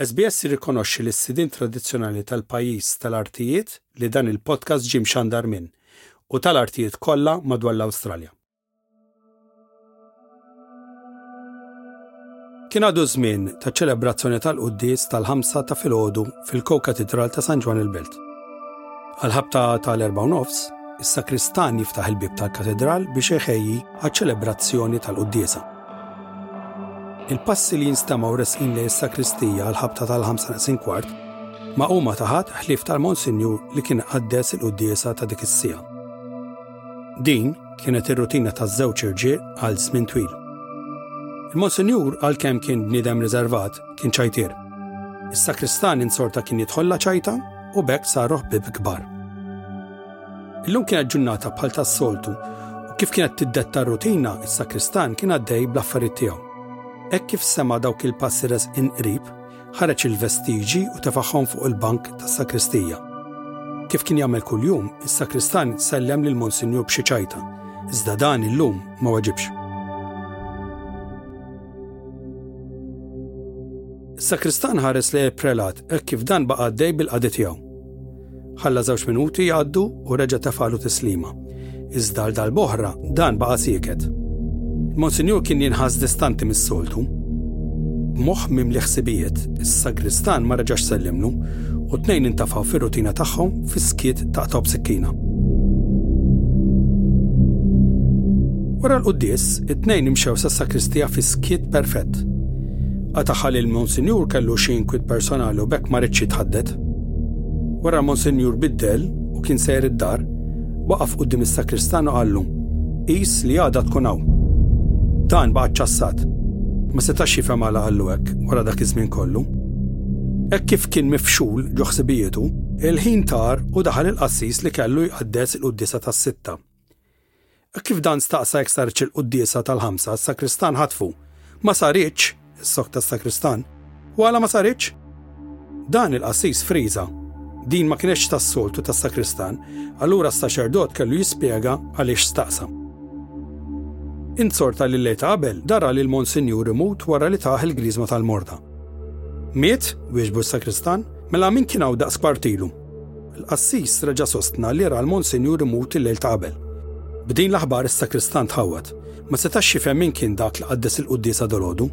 SBS jirrikonoxxi lis-sidien tradizzjonali tal-pajjiż tal-artijiet li dan il-podcast ġie mxandar minn u tal-artijiet kollha madwar l-Awstralja. Kien għadu ż-żmien taċ-ċelebrazzjoni tal-quddies tal-ħamsa ta' filgħodu fil-Ko-Katidral ta' San Ġwan il-Belt. Għal-ħabta tal-erba' nofs, is-sakristan jiftaħ il-bib tal-katedral biex iħejji għaċ-ċelebrazzjoni tal-quddiesa. Il-passi li jinstemgħu resqin li s-sakristija għal-ħabta tal-ħamsa naqsin kwart ma' huma taħat ħlief tal-Monsinjur li kien qaddes il-quddiesa ta' dik is-sija. Din kienet ir-rutina taż-żewġ irġiel għal żmien twil. Il-Monsinjur għalkemm kien bniedem riservat kien ċajtier. Is-sakristan insorta kien jidħolla ċajta u bekk saru ħbib kbar. Illum kienet ġurnata bħal tas-soltu u kif kienet tiddetta rutina, is-sakristan kien għaddej bl-affarijiet tiegħu. Hekk kif sema dawk il-passi resqin qrib, Ħareġ il-vestiġi u tefaħhom fuq il-bank tas-sakristija. Kif kien jagħmel kuljum, is-sakristan sellem lil Monsinjur b'xi ċajta, iżda dan illum ma waġibx. Is-sakristan ħares lejn il-prelat hekk kif dan baqa' għaddej bil-qadi tiegħu. Ħalla żewġ minuti jgħaddu u reġa' tefalu tislima. Iżda għal dal-boħra dan baqa' sieket. Monsinjur kien jinħas distanti mis-soltu. Moħ mim li ħsibijiet, is-sagristan ma reġax sellimnu u tnejn intafaw fir-rutina tagħhom fis-skiet ta' top sikkina. Wara l-quddis, it-tnejn imxew sa' sakristija fi skiet perfett. Għataħal il-Monsinjur kellu xi kwit personali u bekk ma ridx jitħaddet. Wara Monsinjur biddel u kien sejjer id-dar, waqaf quddiem is-sakristan u qallu, Qis li għada tkun hawn. Dan baqa' ċċassat. Ma setax jifhem għala qallu hekk wara dak iż-żmien kollu. Hekk kif kien mifxul ġo ħsibijietu, il-ħin tar u daħal il-qassis li kellu jqaddes il-quddiesa tas-sitta. Hekk kif dan staqsa jekk saritx il-quddiesa tal-ħamsa, s-sakristan ħatfu, Ma saritx, is-sokk tas-sakristan, U għala ma saritx? Dan il-qassis friża. Din ma kinetx tas-soltu tas-sakristan, allura s-saċerdot kellu jispjega għaliex staqsa. Inzorta li l-lejta qabel dara li l-Monsinjur imut wara li taħ il-griżma tal-morda. Miet, wieġbu s-sakristan, mela min kien hawn daqs kwartilu? Il-qassis reġa' sostna li ra l-Monsinjur imut il-lejl ta' qabel. B'din l-aħbar is-sakristan tħawwad. Ma setax jifhem min kien dak li qaddes il-quddiesa dalgħodu.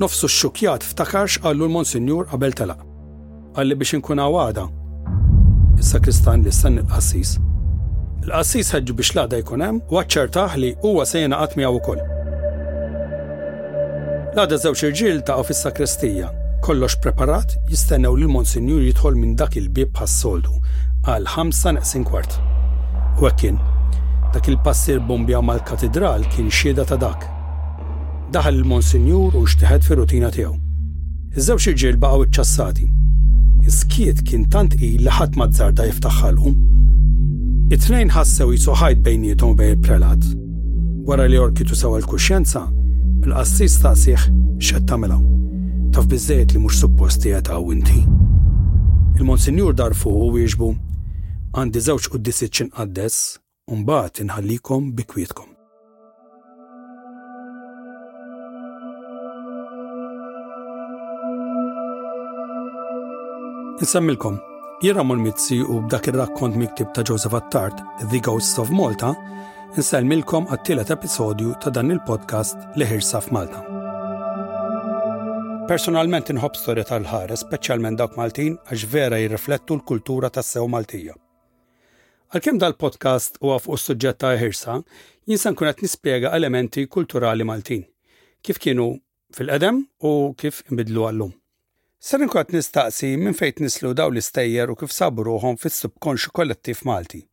Nofsu xxukkjat ftakar x'qallu l-Monsinjur qabel telaq. Qalli biex inkun hawn għada. Is-sakristan li stenni l-qassis. Il-qassis ħeġġu biex l-għada jkun hemm u aċċertah li huwa se jingħaqad miegħu wkoll. L-għada żewġ irġiel iltaqgħu fis-sakrestija. Kollox preparat, jistennew lil Monsinjur jidħol minn dak il-bieb bħas-soltu, għal ħamsa neqsin kwart. U hekk kien. Dak il-passier bombja mal-katidral kien xieda ta' dak. Daħal il-Monsinjur u xteħed fir-rutina tiegħu. Iż-żewġ irġiel baqgħu iċċassati. Is-skiet kien tant qil li ħadd ma zzarda jiftaħ ħalqu. It-tnejn ħassew qisu ħajt bejniethom u bejn il-prelat. Wara li orkitu sewa l-kuxjenza, il-qassis staqsieh x'qed tagħmel hawn. Taf biżżejjed li mhux suppost qiegħed hawn inti. Il-Monsinjur dar fuqu u wieġbu, Għandi żewġ quddisiet xi nqaddes u mbagħad inħallikom bi kwietkom. Insemmilkom, Jera Mizzi u b'dak ir-rakkont miktib ta' Joseph Attard, The Ghosts of Malta, Insellmilkom għat-tielet episodju ta' dan il-podcast li ħirsa f'Malta. Personalment inħobb storja tal-ħares, speċjalment dawk Maltin, għax vera jirriflettu l-kultura tas-sew Maltija. Għalkemm dal-podcast huwa fuq is-suġġett ta' ħirsa, jinsan nkun qed nispjega elementi kulturali Maltin, kif kienu fil-qedem u kif inbidlu għallum. Ser inkun nistaqsi minn fejn nislu daw l-istejjer u kif sabu ruħhom fis-subkonxju kollettiv Malti.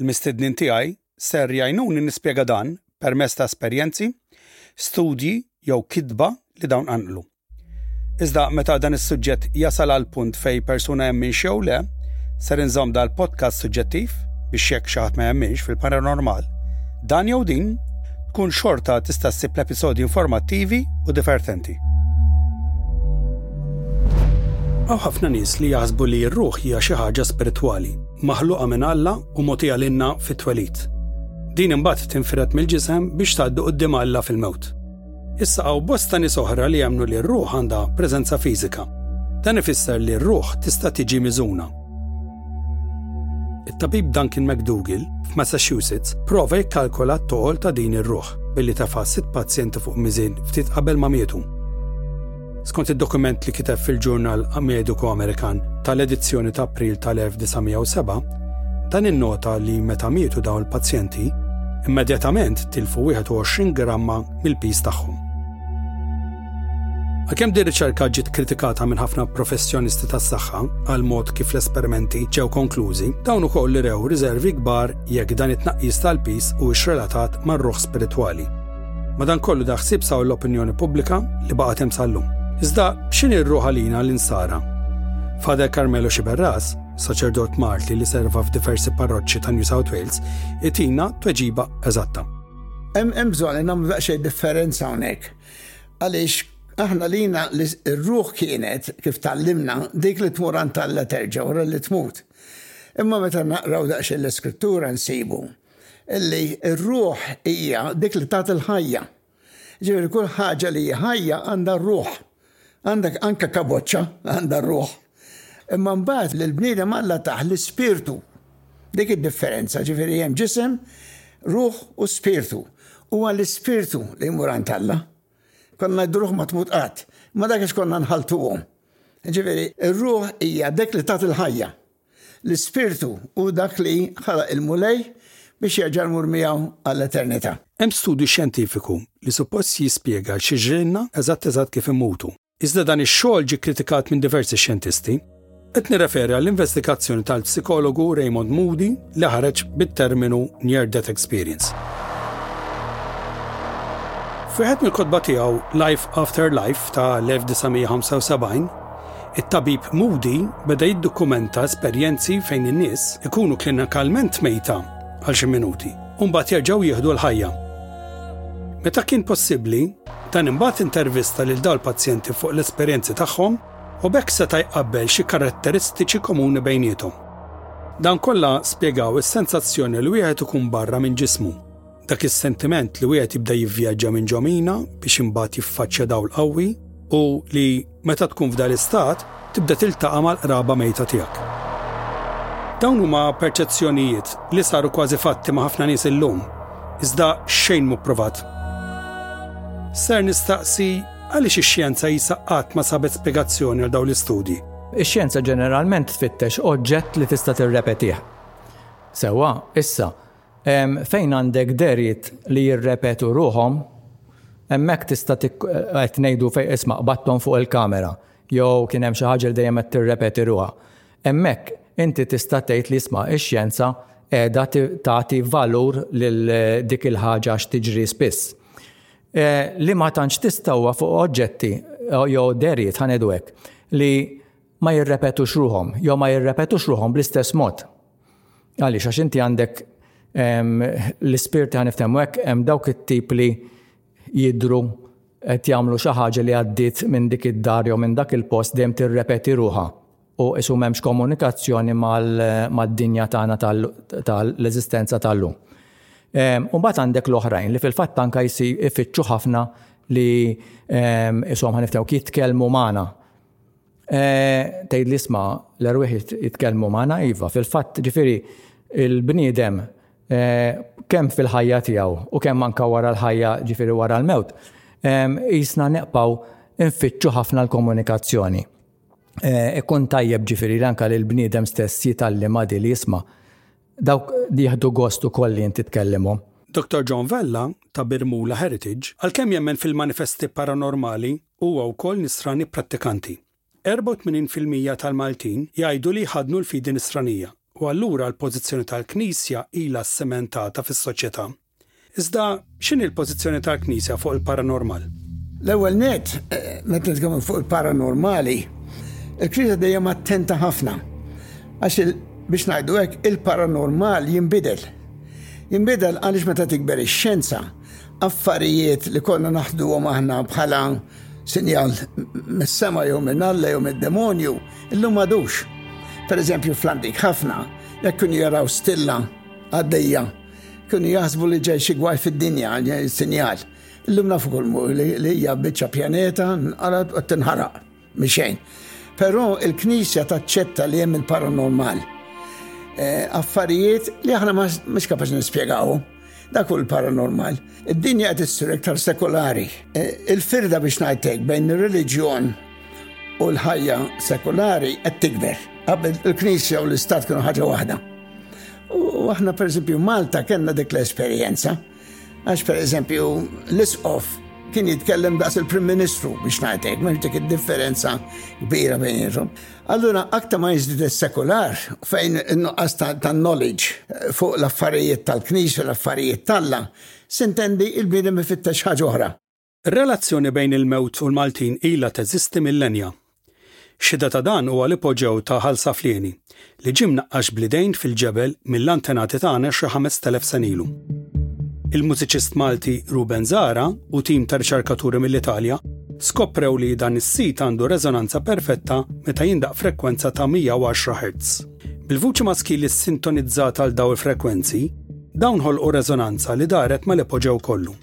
Il-mistednin tiegħi ser jgħinuni nispjega dan permezz ta' esperjenzi, studji jew kitba li dawn qanqlu. Iżda meta dan is-suġġett jasal għal punt fejn persuna jemminx jew le, ser inżomm dal-podcast suġġettiv biex jekk xi ħadd ma jemminx fil-paranormal, dan jew din tkun xorta tista' ssib l-episodji informattivi u divertenti. Għaw ħafna nies li jaħsbu li r-ruħ hija xi ħaġa spiritwali maħluqa minn Alla u mogħtija lilna fit-twelid. Din imbagħad tinfired mill-ġisem biex tgħaddi quddiem Alla fil-mewt. Issa hawn bosta nies oħra li jemmnu li r-ruħ għandha preżenza fiżika. Dan ifisser li r-ruħ tista' tiġi miżuna. It-tabib Duncan McDougall f'Massachusetts prova jikkalkola t-toqol ta' din ir-ruħ billi tafa' sitt pazjenti fuq miżin ftit qabel ma mietu. Skont id-dokument li kiteb fil-ġurnal mediku Amerikan tal-edizzjoni ta' April tal-1907, dan innota li meta mietu dawn il-pazjenti, immedjatament tilfu 21 gramma mill-piż tagħhom. Għalkemm din riċerka ġiet kritikata minn ħafna professjonisti tas-saħħa għal mod kif l-esperimenti ġew konklużi, dawn ukoll li rew riservi kbar jekk dan it-tnaqqis tal-piż huwiex relatat mar-ruħ spiritwali. Madankollu da ħsieb saw l-opinjoni pubblika li baqgħet hemm sal-lum. Iżda b'xini r-ruħ għalina l-insara? Fader Carmelo Xiberras, saċerdot Malti li serva f'diversi parroċċi ta' New South Wales, itina tweġiba eżatta. Hemm bżonn nagħmlu daqsxejn differenza hawnhekk. Għaliex aħna lina li r-ruħ kienet kif tallimna dik li tmur għand Alla terġa' wara li tmut. Imma meta naqraw daqsxejn l-iskrittura nsibu Illi r-ruħ hija dik li tagħti l-ħajja. Jiġifieri kull ħaġa li hi ħajja għandha r-ruħ. Għandek anke kaboċċa għandha r-ruħ. Imma mbagħad lill-bniedem Alla tah l-ispirtu. Dik id-differenza, ġifieri hemm ġisem, ruħ u spirtu. Huwa l-ispirtu li jmur għand Alla. Konna ngħidu ruħ ma tmut qatt, ma dak għax konna nħalltuhom. Ġifieri r-ruħ hija dik li tagħti l-ħajja. L-ispirtu hu dak li ħalaq il-Mulej biex jerġa' jmur miegħu għall-eternità. Hemm studju xjentifiku li suppost jispjega x'jiġrilna eżatt eżatt kif immutu. Iżda dan ix-xogħol ġie kkritikat minn diversi xjentisti. Qed nirreferi għall-investigazzjoni tal-psikologu Raymond Moody li ħareġ bit-terminu near death experience. F'wieħed mill-kotba tiegħu Life After Life ta' l-1975, it-tabib Moody beda jiddokumenta esperjenzi fejn in-nies ikunu klinikalment mejta għal xi minuti u mbagħad jerġgħu jieħdu l-ħajja. Meta kien possibbli, dan imbagħad intervista lil dawn il-pazjenti fuq l-esperjenzi tagħhom u b'hekk seta' jqabbel xi karatteristiċi komuni bejniethom. Dawn kollha spjegaw is-sensazzjoni li wieħed ikun barra minn ġismu. Dak is-sentiment li wieħed jibda jivvjaġġa minn ġomina biex imbagħad jiffaċċja dawl qawwi u li meta tkun f'dan l-istat tibda tiltaqa' mal-qraba mejta tiegħek. Dawn huma perċezzjonijiet li saru kważi fatti ma' ħafna nies illum, iżda xejn mhu pprovat. Ser nistaqsi għaliex ix-xjenza jisa qatt ma sabet spjegazzjoni għal dawn l-istudji. Ix-xjenza ġeneralment tfittex oġġett li tista' tirrepetih. Sewwa, issa, Fejn għandek deriet li jirrepetu ruhom, hemmhekk tista' qed ngħidu fejn isma' qbadthom fuq il-kamera jew kien hemm xi ħaġa li dejjem qed tirrepeti ruha. Hemmhekk inti tista' tgħid li isma' ix-xjenza qiegħda tagħti valur lil dik il-ħaġa għax tiġri spiss. Li ma tantx tista' huwa fuq oġġetti jew deriet, ħa ngħidu hekk, li ma jirrepetux ruhom jew ma jirrepetux ruhom bl-istess mod. Għaliex għax inti għandek l-ispirti għan iftemmu hekk hemm dawk it-tip li jidru qed jagħmlu xi ħaġa li għaddiet minn dik id-dar jew minn dak il-post dejjem tirrepeti ruha u isu m'hemmx komunikazzjoni mad-dinja tagħna tal-eżistenza tal-lum. U mbagħad għandek l-oħrajn li fil-fatt anka jsi ifittxu ħafna li isom ħaniftew jitkellmu magħna Eh, tgħid li sma l-erwieħ jitkellmu magħna iva, fil-fatt ġifieri il-bniedem eh, kemm fil-ħajja tiegħu u kemm anka wara l-ħajja ġifieri wara l-mewt, jisna neqpaw infittxu ħafna l-komunikazzjoni. Eh, ikun tajjeb ġifieri li anka li l-bniedem stess jitalli madi li jisma' dawk jieħdu gost ukoll li inti tkellimhom. Dr. John Vella ta' Birmula Heritage, għalkemm jemmen fil-manifesti paranormali, Huwa wkoll Nisrani prattikanti. 84 fil-mija tal-Maltin jgħidu li jħaddnu l-fidi Nisranija u allura l-pożizzjoni tal-Knisja ilha ssementata fis-soċjetà. Iżda, x'inhi l-pożizzjoni tal-Knisja fuq il-paranormal? L-ewwel nett, meta nitkellmu fuq il-paranormali, il-Knisja dejjem attenta ħafna. Għax biex ngħidu hekk, il-paranormal jinbidel. Jinbidel għaliex meta tikber ix-xjenza, affarijiet li konna naħduhom aħna bħala sinjal mis-sema jew minn Alla jew mid-demonju, illum madux. Per eżempju, fl-antik ħafna, jekk kienu jaraw stilla għaddejja, kienu jaħsbu li ġej xi gwaj fid-dinja, sinjal. Illum nafu kull li hija biċċa pjaneta nqarat u tinħaraq. Minn xejn. Però il-Knisja taċċetta li hemm il-paranormal. Eh, affarijiet li aħna mhux kapaċi nispjegaw. Dak hu l-paranormal. Id-dinja qed issir iktar sekolari. Eh, il-firda biex ngħidlek bejn ir-reliġjon u l-ħajja sekolari qed tikber. Qabel il-Knisja u l-Istat kienu ħaġa waħda. U aħna pereżempju Malta kellna dik l-esperjenza. Għax per eżempju, l-isqof kien jitkellem daqs il-Prim Ministru biex ngħidlek, ma dik id-differenza kbira bejnietom. Allura aktar ma jiżdid is-sekular fejn in-nuqqas ta' knowledge eh, fuq l-affarijiet tal-Knisja, l-affarijiet tal-la, sintendi il-bniedem ifittex ħaġa oħra. Ir-relazzjoni bejn il-mewt u l-Maltin ilha teżisti millenja. Xhieda ta' dan huwa l-ipoġew ta' Ħal Saflieni, li ġie mnaqqax bl-idejn fil-ġebel mill-antenati tagħna xi ħamest elef sena ilu. Il-mużiċist Malti Ruben Zahra u tim ta' riċerkaturi mill-Italja skoprew li dan is-sit għandu reżonanza perfetta meta jindaqq frekwenza ta' 110 Hz. Bil-vuċi maskili ssintonizzata għal dawn il-frekwenzi, dawn ħolqu reżonanza li daret mal-ipoġew kollu.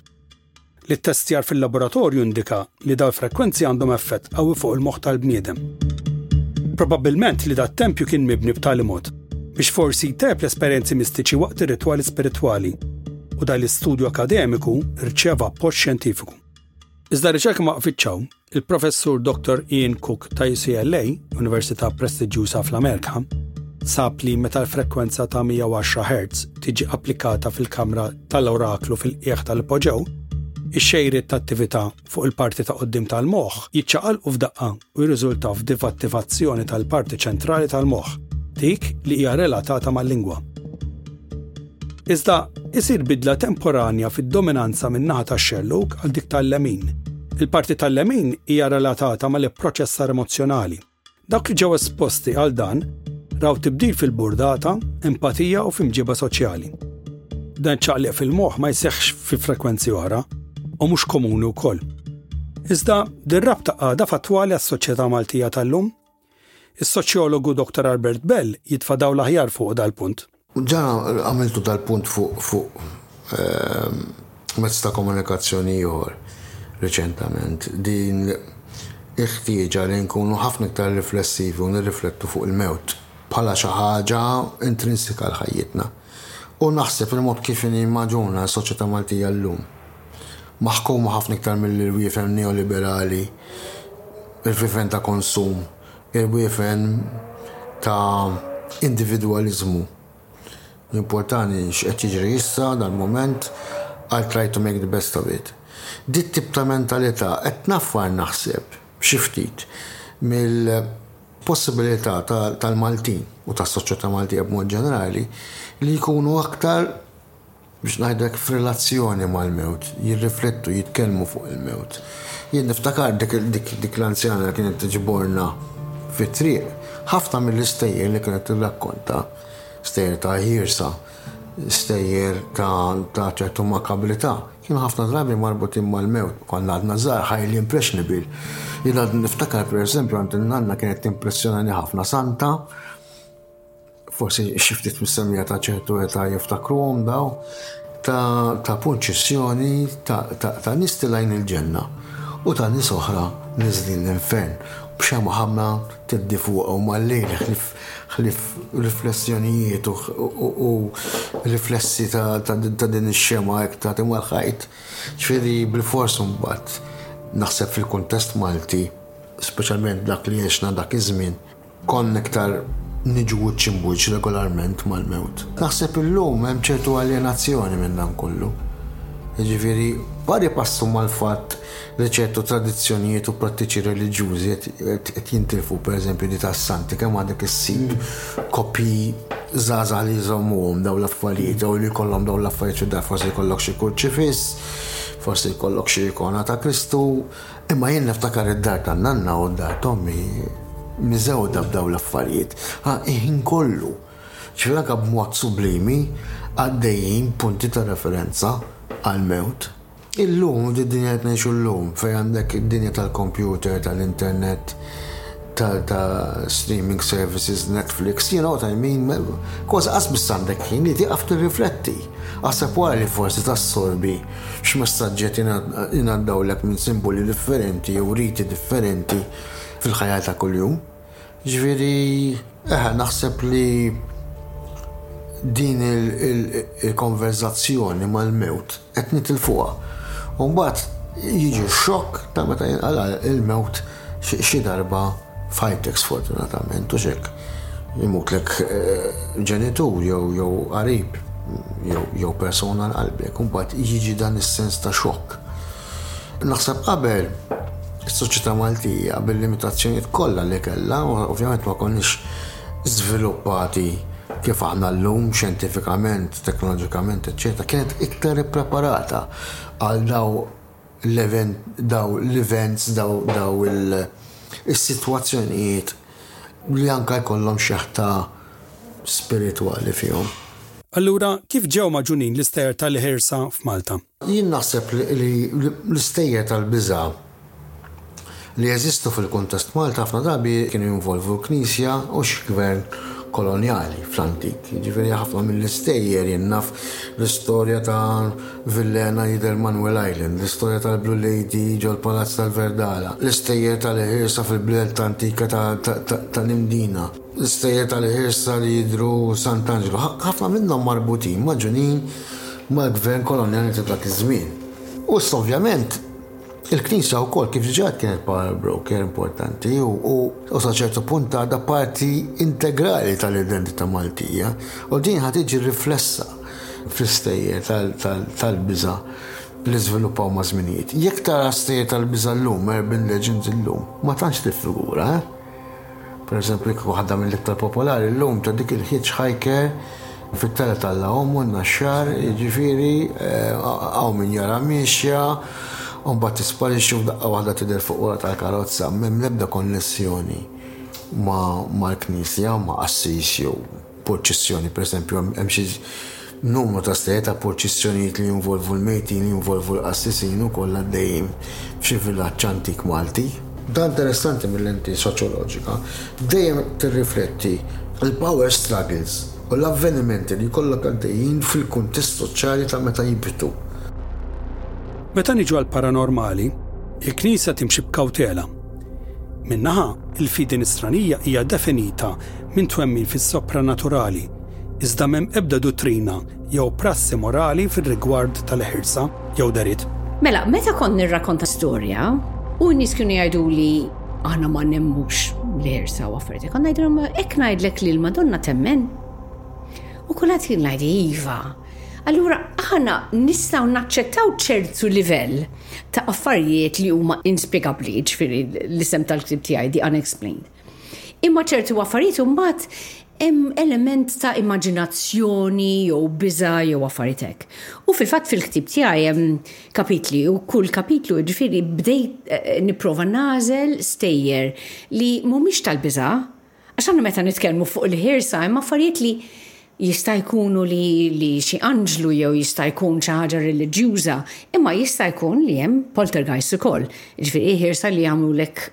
li ttestjar fil-laboratorju indika li dal-frekwenzi għandhom effett qawwi fuq il-moħħ tal-bniedem. Probabbilment li dat-tempju kien mibni b'tali mod biex forsi jtejjeb l-esperjenzi mistiċi waqt ir-ritwali spiritwali, u dal-istudju akademiku rċeva appoġġ xjentifiku. Iżda r-riċerka ma waqfitx hawn. Il-Professur Dr. Ian Cook ta' UCLA, università prestiġjuża fl-Amerika, sab li meta l-frekwenza ta' 110 Hz tiġi applikata fil-kamra tal-oraklu fil-qiegħ tal-ipoġew, ix-xejriet ta' attività fuq il-parti ta' quddiem tal-moħħ jiċċaqalqu f'daqqa u jirriżultaw f'divattivazzjoni tal-parti ċentrali tal-moħħ, dik li hija relatata mal-lingwa. Iżda isir bidla temporanja fid-dominanza min-naħa tax-xellug għal dik tal-lemin. Il-parti tal-lemin hija relatata mal-ipproċessar emozzjonali. Dawk li ġew esposti għal dan raw tibdil fil-burdata, empatija u f'imġiba soċjali. Dan ċaqliq fil-moħħ ma jseħħx fi frekwenzi oħra u mhux komuni wkoll. Iżda, dir-rabta għadha fattwali għas-soċjetà Maltija tal-lum Is-soċjologu Dr. Albert Bell jitfa' dawl aħjar fuqu dal-punt. Ġa għamiltu dal-punt fuq mezz ta' komunikazzjoni ieħor riċentament, din il-ħtieġa li nkunu ħafna iktar riflessivi u nirriflettu fuq il-mewt bħala xi ħaġa intrinsika għal ħajjitna. U naħseb il-mod kif inhi magħġuna s-soċjetà Maltija llum, maħkuma ħafna iktar milli l-wiefen neoliberali, il-wiefen ta' konsum, il-wiefen ta' individwaliżmu. Importanti x'qed jiġri issa dal-mument, I'll try to make the best of it. Dit-tip ta' mentalità qed tnaffar naħseb xi ftit mill-possibilità tal-Maltin u tas-soċjetà Maltija b'mod ġenerali li jkunu aktar biex ngħidlek f'relazzjoni mal-mewt, jirriflettu, jitkellmu fuq il-mewt. Jien niftakar dik dik l-anzjana li kienet tiġborna fit-triq, ħafna mill-istejjer li kienet tirrakkonta, stejjer ta' ħirsa, stejjer ta' ċertu makabrità, kienu ħafna drabi marbutin mal-mewt, konna għadna żgħar highly impressionable. Jien għadni niftakar pereżempju għand in-nanna kienet timpressjonani ħafna santa, forsi xi ftit mistennija ta' ċertu età jiftakruhom daw ta' punċissjoni ta' nies tilgħin il-ġenna u ta' nies oħra niżlin l-infern b'xemgħa ħamra tiddi fuqhom għal-lejl ħlief riflessjonijiet u riflessi ta' din ix-xemgħa hekk tagħti mal-ħajt. Ġifieri bilfors imbagħad naħseb fil-kuntest Malti, speċjalment dak li għexna dak iż-żmien, Konna iktar niġu wiċċ imbwiċċ regolarment mal-mewt. Naħseb illum hemm ċertu aljenazzjoni minn dan kollu. Jiġifieri, bar ipassu mal-fatt li ċertu tradizzjonijiet u prattiċi reliġjużi qed jintilfu, pereżempju di tas-santi, kemm għadek issib koppji żgħażagħ li jżommuhom dawn l-affarijiet jew li jkollhom dawn l-affarijiet fid-dar, forsi jkollok xi kurċifiss, forsi jkollok xi ikona ta' Kristu, Imma jien niftakar id-dar tan-nanna u d-dar t'ommi miżewda b'dawn l-affarijiet. Ha, il-ħin kollu, ċlaga b'mod sublimi, għaddejjin punti ta' referenza għall-mewt. Illum, f'did-dinja li qed ngħixu llum, fejn għandek id-dinja tal-kompjuter, tal-internet, ta' streaming services, Netflix, you know what I mean, kważi qas biss għandek ħin li tiqaf tirrifletti. Għasab wara li forsi tassorbi x'messaġġet inaddawlek minn simboli differenti jew riti differenti fil-ħajja ta' kuljum. Ġviri, eħe, naħseb li din il-konverzazzjoni mal-mewt qed nitilfuha. U mbagħad jiġi x-xokk ta' meta jinqala' il-mewt xi darba f'ħajtek sfortunatament, u x'hekk imutlek ġenitur jew qarib jew persuna l-qalbek, u mbagħad jiġi dan is-sens ta' xokk. Naħseb qabel is-soċjetà Maltija bil-limitazzjonijiet kollha li kellha, ovvjament ma konniex żviluppati kif aħna llum, xjentifikament, teknoloġikament, eċċetera, kienet iktar ippreparata għal daw l-event, daw l-events, daw, daw il-sitwazzjonijiet li anka jkollhom xi ħta spiritwali fihom. Allura, kif ġew magħġunin l-istejer tal-ħirsa f'Malta? Jien naħseb li l-istejjer tal-biża' li jeżistu fil-kuntest Malti ħafna drabi kienu jinvolvu l-Knisja u xi gvern kolonjali fl-antik. Jiġifieri ħafna mill-istejjer, jien naf l-istorja ta' Villena jidher Manuel Island, l-istorja tal-Blue Lady ġol-Palazz tal-Verdala, l-istejjer tal-ħirsa fil-bliet antika ta' l-Imdina. L-istejjer tal-ħirsa li jidhru Sant'Angelo, ħafna minnhom marbutin, magħġunin mal-gvern kolonjali ta' dak iż-żmien. U issa ovvjament il-Knisja wkoll kif diġà għedt kienet power broker importanti u sa ċertu punt għadha parti integrali tal-identità Maltija u din ħa tiġi riflessa fl-istejjer tal-biża' li żviluppaw maż-żminijiet. Jekk tara stejjer tal-biża' llum, urban legends illum, ma tantx tiffigura, eh? Pereżempju, jekk waħda mill-iktar popolari llum ta' dik il-hitchhiker fit-tela tal-La Ommo n-naxxar, jiġifieri, hawn min jaraha miexja u mbagħad tisparixxi u f'daqqa waħda tidher fuq wara tal-karozza, m'hemm l-ebda konnessjoni mal-knisja, ma' qassis jew. purċissjoni, pereżempju, hemm xi numru ta' stejjer ta' purċissjonijiet li jinvolvu l-mejtin, li jinvolvu l-qassisin ukoll għaddejjin f'xi vilaġġ antik Malti. Dan interessanti mil-lenti soċjoloġika, dejjem tirrifletti l-power struggles u l-avvenimenti li jkollok għaddejjin fil-kuntest soċjali ta' meta jibtu. Meta niġu għall-paranormali, il-Knisja timxi b'kawtela. Minn naħa, il-fidi Nisranija hija definita minn twemmin fis-sopranaturali, iżda m'hemm ebda duttrina jew prassi morali fir-rigward tal-eħirsa jew dehriet. Mela, meta kont nirrakkonta storja u n-nies kienu jgħiduli aħna ma nemmux l-eħirsa u affarijiet, kont ngħidilhom hekk ngħidlek li l-Madonna temmen. U kulħadd kien ngħid iva, Allura aħna nistgħu naċċettaw ċertu livell ta' affarijiet li huma inspjegabbli, jiġifieri l-isem tal-ktieb tiegħi The Unexplained. Imma ċertu affarijiet imbagħad hemm element ta' immaġinazzjoni jew biża' jew affarijiet hekk. U fil-fatt fil-ktieb tiegħi hemm kapitli u kull kapitlu jiġifieri bdejt eh, nipprova nagħżel stejjer li mhumiex tal-biża' Għax aħna meta nitkellmu fuq il-ħirsa hemm affarijiet li jista' jkunu li, li xi anġlu jew jista' jkun xi ħaġa reliġjuża, imma jista' jkun li hemm poltergeist ukoll, ġifieri ħirsa li jagħmlulek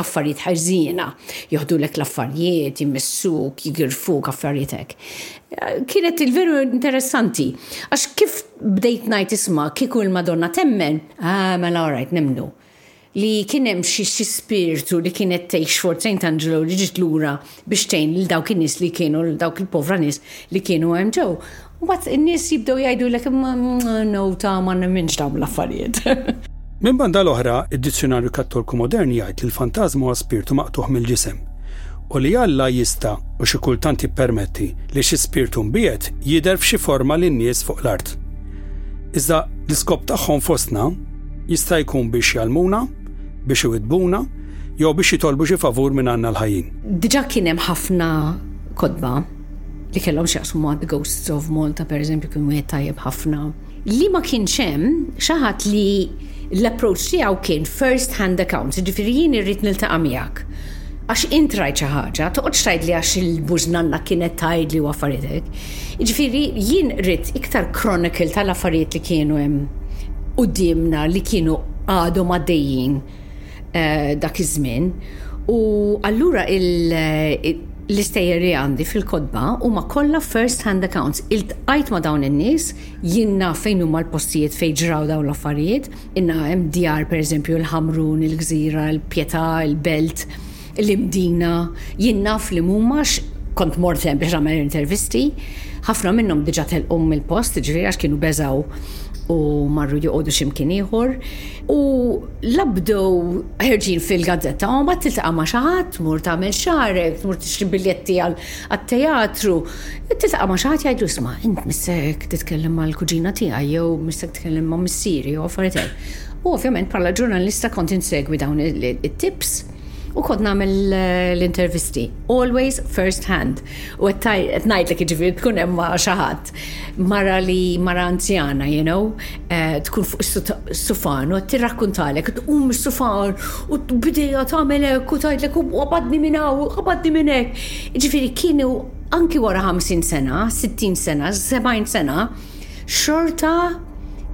affarijiet ħażina, joħdulek l-affarijiet, jmissuk, jgirfuk, affarijiet hekk. Kienet il-veru interessanti, għax kif bdejt ngħid isma' kieku l-Madonna temmen, ah mela all right, nemmnu. li kien hemm xi xi spirtu li kienet tgħix f'Fort Saint Angelo li ġiet lura biex tgħin lil dawk in-nies li kienu lil dawk il-povra nies li kienu hemm ġew. Mbagħad in-nies jibdew jgħidulek imma no ta' ma nemminx dawn l-affarijiet. Minn banda l-oħra, id-Dizzjunarju Kattolku Modern jgħid li l-fantażma huwa spirtu maqtugħ mill-ġisem u li Alla jista' u xi kultant jippermetti li xi spirtu mbiegħed jidher f'xi forma lin-nies fuq l-art. Iżda l-iskop tagħhom fostna, Jista' jkun biex jgħallmuna, biex iwiddbuna, jew biex jitolbu xi favur minn Għandna l-Ħajjin. Diġà kien hemm ħafna kotba li kellhom x'jaqsmu ma' The Ghosts of Malta, pereżempju, kien wieħed tajjeb ħafna. Li ma kienx hemm xi ħadd li l-approach tiegħu kien first hand accounts, jiġifieri jien irrid niltaqa' miegħek. Għax int rajt xi ħaġa, toqgħodx tgħidli għax il-bużnanna kienet tgħidli u affarijiet hekk. Jiġifieri jien qridt iktar chronicle tal-affarijiet li kienu hemm quddiemna li kienu għadhom għaddejjin eh, dak iż-żmien. U allura l-istejjer li għandi fil-kodba huma kollha first hand accounts. Iltqajt ma' dawn in-nies, jien naf fejn huma l-postijiet fejn ġraw dawn l-affarijiet, Inna hemm djar, pereżempju, il-Ħamrun, il-Gżira, il-Pietà, il-Belt, l-Imdina, jien naf li mhuma għax kont mort hemm biex nagħmel intervisti, ħafna minnhom diġà telqu mill-post, jiġifieri għax kienu beżgħu u marru joqogħdu xi mkien ieħor. U la bdew ħerġin fil-gazzetta, u mbagħad tiltaqa' ma' xi ħadd, tmur tagħmel xagħrek, tmur tixtri biljetti għal għat-teatru, tiltaqa' ma' xi ħadd jgħidlu isma' int missek titkellem mal-kuġina tiegħi jew missek titkellem ma' missieri jew affarijiet hekk. U ovvjament bħala ġurnalista kont insegwi dawn it-tips u kont nagħmel eh, l-intervisti always first hand. U qed ngħidlek jiġifieri tkun hemm ma' xi ħadd. Mara li mara anzjana, you know, tkun fuq is-sufan u tirrakkuntalek, tqum mis-sufan u bidejja tagħmel hekk u tgħidlek u qabadni minn hawn u qabadni minn hekk. Ġifieri kienu anki wara 50 sena, 60 sena, 70 sena, xorta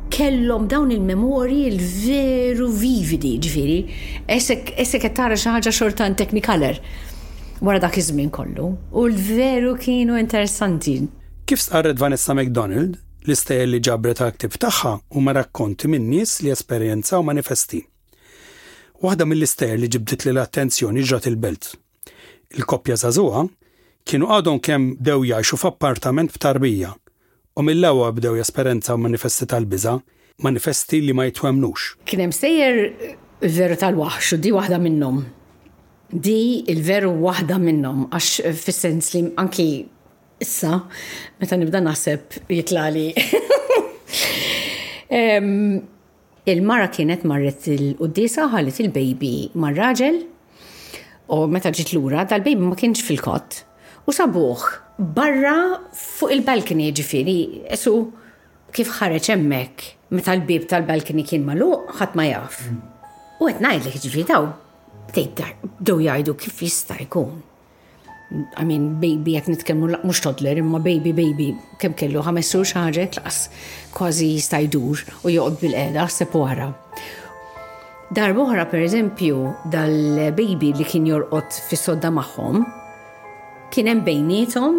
kellhom dawn il-memorji l-veru vividi, ġifieri, issa qed tara xi ħaġa xorta in technicolor wara dak iż-żmien kollu. U l-veru kienu interessanti. Kif stqarret Vanessa McDonald, l-istejjer li ġabret għall-ktieb tagħha huma rakkonti minn nies li esperjenzaw manifesti. Waħda mill-istejjer li ġibditli l-attenzjoni ġrat il-Belt. Il-koppja żagħżugħa kienu għadhom kemm bdew jgħixu f'appartament b'tarbija u mill-ewwa bdew jesperenzaw manifesti tal-biża', manifesti li ma jitwemmnux. Kien hemm stejjer il-veru tal-waħx u di waħda minnhom. Di il-veru waħda minnhom għax fis-sens li anki Issa, meta nibda naħseb jitlali. Il-mara kienet marret il-quddisa ħallet il-baby mar-raġel u meta ġiet lura dal-baby ma kienx fil-kott u sabuh barra fuq il-balcony ġifieri esu kif ħareġ hemmhekk meta l-bib tal-balcony kien magħluq ħadd ma jaf. U qed ngħidlek ġifieri daw bdew jgħidu kif jista' jkun I mean, baby, għet nitkellmu mux toddler, imma baby, baby, kem kellu ħames sur xaħġet laqas kważi jista' jdur u joqgħod bil-qeda sepp wara. Darbohra, per eżempju, dal-baby li kien jorqod fis-sodda magħhom, kien hemm bejnietom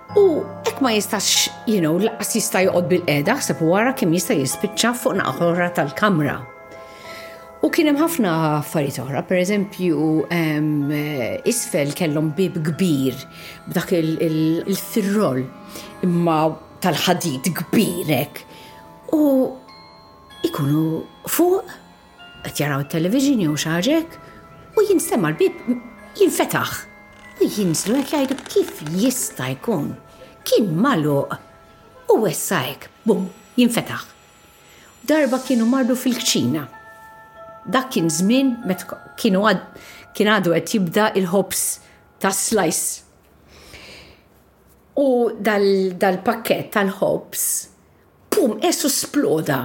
U hekk ma jistax, you know, laqas jista' joqgħod bil-qeda ħseb wara kemm jista' jispiċċa fuq naqħa oħra tal-kamra. U kien hemm ħafna affarijiet oħra, pereżempju isfel kellhom bib kbir b'dak il-firrol imma tal-ħadid kbirek. U ikunu fuq Qed jaraw it-television jew xi ħaġa hekk u jinstema' l-bieb jinfetaħ u jinżlu hekk jgħidu kif jista' jkun kien magħluq u issa hekk bum jinfetaħ. Darba kienu marru fil-kċina. Dak kien żmien meta kienu kien għadu qed jibda il-ħobż tas-slice. U dal-pakkett tal-ħobż pum esu sploda.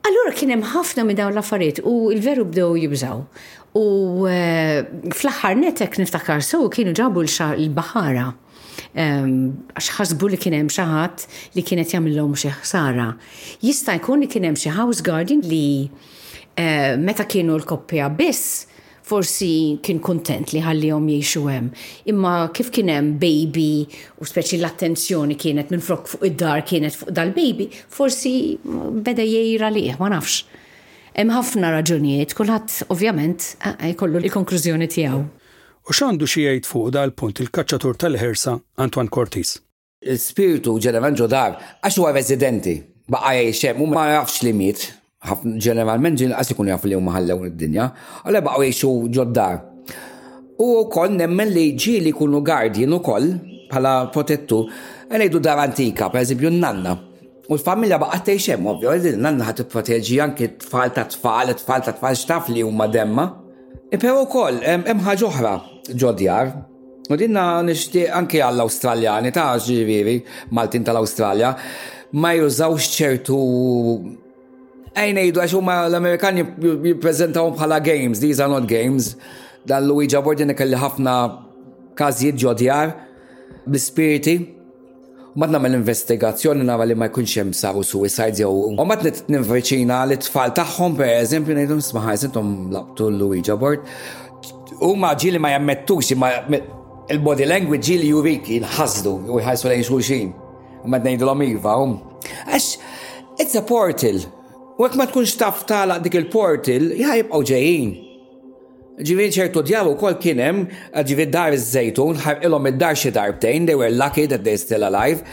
Allura kien hemm ħafna minn dawn l-affarijiet u l-veru bdew jibżaw. U eh, fl-aħħar netek niftakar so kienu ġabu l-baħara ehm, għax ħasbu li kien hemm xi ħadd li kienet jagħmilhom xi ħsara. Jista' jkun li kien hemm xi house garden li eh, meta kienu l-koppja biss Forsi kien kuntent li ħalliehom jgħixu hemm, imma kif kien hemm baby u speċi l-attenzjoni kienet minflok fuq id-dar kienet fuq dal-baby, forsi beda jgħir għalih, ma nafx. Hemm ħafna raġunijiet, kulħadd ovvjament jkollu l-konklużjoni tiegħu. U x'għandu xi jgħid fuq dal-punt il-kaċċatur tal-ħersa Antoine Cortis? L-ispirtu ġeneralment ġo dar għax huwa residenti, baqa' jgħix hemm u ma jafx li miet. Ġeneralment ġin qas ikun jafu li huma ħallew id-dinja, għalhekk baqgħu jgħixu ġo dar. U wkoll nemmen li ġieli jkunu guardian ukoll bħala protettur, ngħidu dar antika, pereżempju n-nanna. U l-familja baqgħet tgħix hemm, ovvjament din nanna ħadd tipproteġi anke t-tfal ta' tfal, it-tfal ta' tfal x'taf li huma demma. Però wkoll hemm ħaġa oħra ġo djar. U dinna nixtieq anke għall-Awstraljani ta' ġifieri Maltin tal-Awstralja ma jużawx ċertu ngħidu għax huma l-Amerikani jippreżentawhom bħala games, these are not games. Dan Luigi Bordin kelli ħafna każijiet ġodjar bi spiriti Mat nagħmel investigazzjoni nara li ma jkunx hemm saru suicides jew u mat ninvicina li tfal tagħhom pereżempju ngħidhom isma' ħares intom laqtu Luigi abort. Huma ġieli ma jammettux imma il-body language ġieli jurik jinħasdu u jħassu lejn xulxin. U mat ngħidilhom iva. Għax it's a portal. U hekk ma tkunx taf tagħlaq dik il-portal, jibqgħu ġejjin. Ġifieri ċertu djar ukoll kien hemm, ġifieri dar iż-Żejtun, ħarqilhom id-dar xi darbtejn, they were lucky that they're still alive,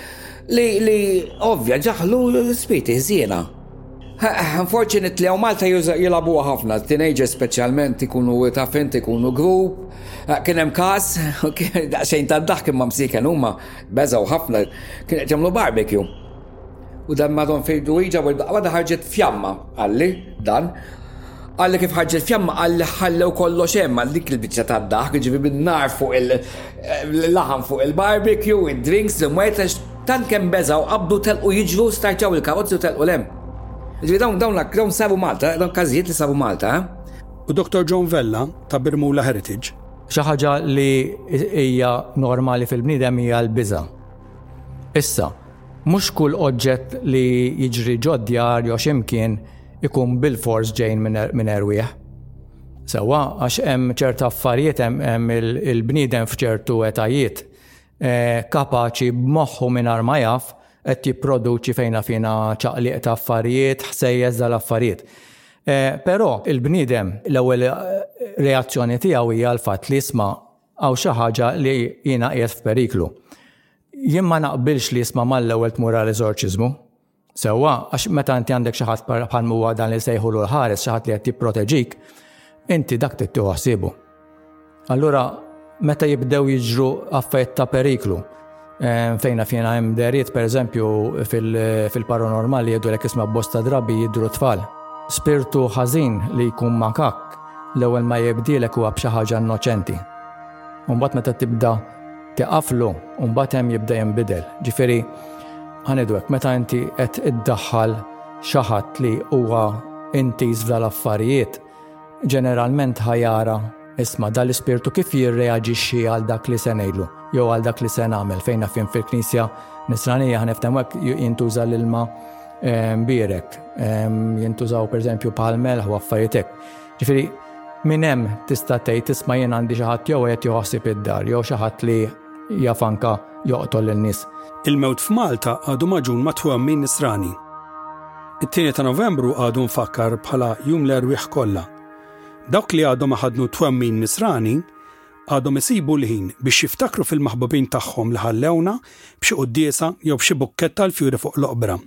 li li ovvja ġaħlu l-ispiti ħżiena. Unfortunately, għaw Malta jilabuha ħafna, teenagers speċjalment ikunu ta' fint ikunu grupp, eh, kien hemm każ, xejn ta' daħk imma msiken huma beżgħu ħafna, kien qed jagħmlu barbecue. U dan madon fejdu iġa u l-baqwa da ħarġet fjamma, għalli, dan. Għalli kif ħarġet fjamma għalli ħallew kollo xem għal dik il-bicċa ta' daħk, ġivi bin-nar fuq il-laħam fuq il-barbecue, il-drinks, il-mwet, tant kem beżaw qabdu telqu jiġru starċaw il-karozzi u telqu lem. Ġivi dawn dawn dawn sabu Malta, dawn kazijiet li sabu Malta. Eh? U Dr. John Vella ta' Birmula Heritage. Xi ħaġa li hija normali fil-bniedem hija l-biża'. Issa, Mhux kull oġġett li jiġri ġod-djar jew xi mkien ikun bilfors ġejn minn erwieħ. Sewwa, għax hemm ċerta affarijiet hemm il-bniedem f'ċertu etajiet eh, kapaċi b'moħħu mingħajr ma jaf qed jipproduċi fejna fina ċaqliq ta' affarijiet, ħsejjes dal-affarijiet. Eh, però il-bniedem l-ewwel eh, reazzjoni tiegħu hija l-fatt li jisma' Hawn xi ħaġa li jiena qiegħed f'periklu. Jien ma naqbilx li isma' mal-ewwel tmur għal eżorċiżmu. Sewwa, għax meta inti għandek xi ħadd bħal huwa dan li sejħulu l-ħares, xi ħadd li qed jipproteġik, inti dak tittieħu ħsiebu. Allura, meta jibdew jiġru affarijiet ta' periklu, Ehm, fejn naf jiena hemm deriet pereżempju fil-paranormali jgħidu lek isma' bosta drabi jidru tfal. Spirtu ħażin li jkun makak l-ewwel ma jibdielek huwa b'xi ħaġa innoċenti. Mbagħad meta tibda tiqaflu, mbagħad hemm jibda jinbidel. Ġifieri ħanidwek meta inti qed iddaħħal xi ħadd li huwa intiż f'dal affarijiet Ġeneralment ħajara isma' dal-ispirtu kif jirreaġixxi għal dak li se ngħidlu jew għal dak li se nagħmel fejn nafhim fil-Knisja Nisranija ħneftem hekk jintuża l-ilma ehm, birek, ehm, jintużaw pereżempju bħal melħ u affarijiet hekk. Ġifieri minn hemm tista' tgħid tisma' jien għandi xi ħadd jew qed joħsib id-dar jew xi ħadd li jafanka joqtol lin-nies. Il-mewt f'Malta għadu maġun ma' twemmin nisrani. It-tieni ta' Novembru għadu nfakkar bħala jum l-erwieħ kollha. Dawk li għadhom ħadnu twemmin misrani għadhom isibu l-ħin biex jiftakru fil-maħbubin tagħhom li ħallewna b'xi quddiesa jew b'xi bukketta tal-fjuri fuq l-oqbra.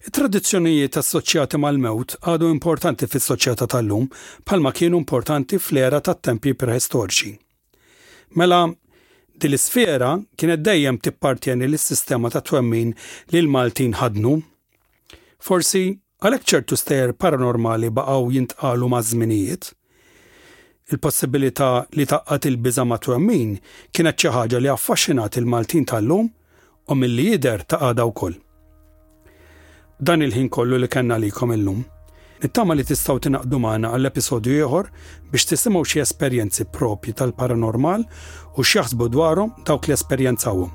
It-tradizzjonijiet assoċjati mal-mewt għadu importanti fis-soċjetà tal-lum bħalma kienu importanti fl-era tat-tempji preħistoriċi. Mela, din l-isfera kienet dejjem tippartjeni lis-sistema ta' twemmin li l-Maltin ħaddnu. Forsi għalhekk ċertu stejjer paranormali baqgħu jintqalu maż-żminijiet. Il-possibilità li tgħaqqad il-biża' mat-twemmin kienet xi ħaġa li affaxxinat il-Maltin tal-lum u milli jidher ta' għada wkoll. Dan il-ħin kollu li kellna għalikom illum. Nittama li tistgħu tingħaqdu magħna għal episodju ieħor biex tisimgħu xi esperjenzi proprji tal-paranormal u x'jaħsbu dwarhom dawk li esperjenzawhom.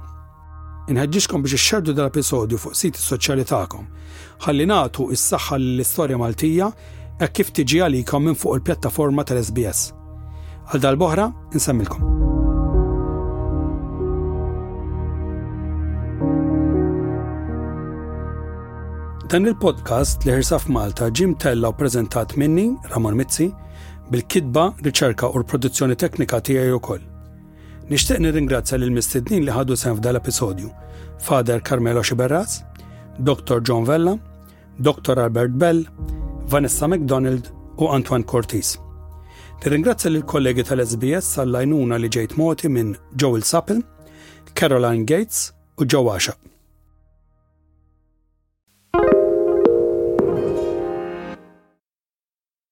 Inħeġġixkom biex ixxerdu dal-episodju fuq siti soċjali tagħkom. Ħalli nagħtu is-saħħa lill-istorja Maltija hekk kif tiġi għalikom minn fuq il-pjattaforma tal-SBS. Għal darb'oħra insemmilkom. Dan il-podcast li ħirsaf Malta ġim tella u prezentat minni, Ramon Mizzi, bil-kitba, riċerka u l-produzzjoni teknika tiegħi ukoll. Nixtieq nirringrazzja lil mistednin li ħadu sen f'dal episodju Fader Carmelo Xiberraz, Dr. John Vella, Dottor Albert Bell, Vanessa McDonald u Antoine Cortis. Nirringrazzja lill kollegi tal-SBS għall-għajnuna li ġejt moti minn Joel Sappin, Caroline Gates u Joe Asha.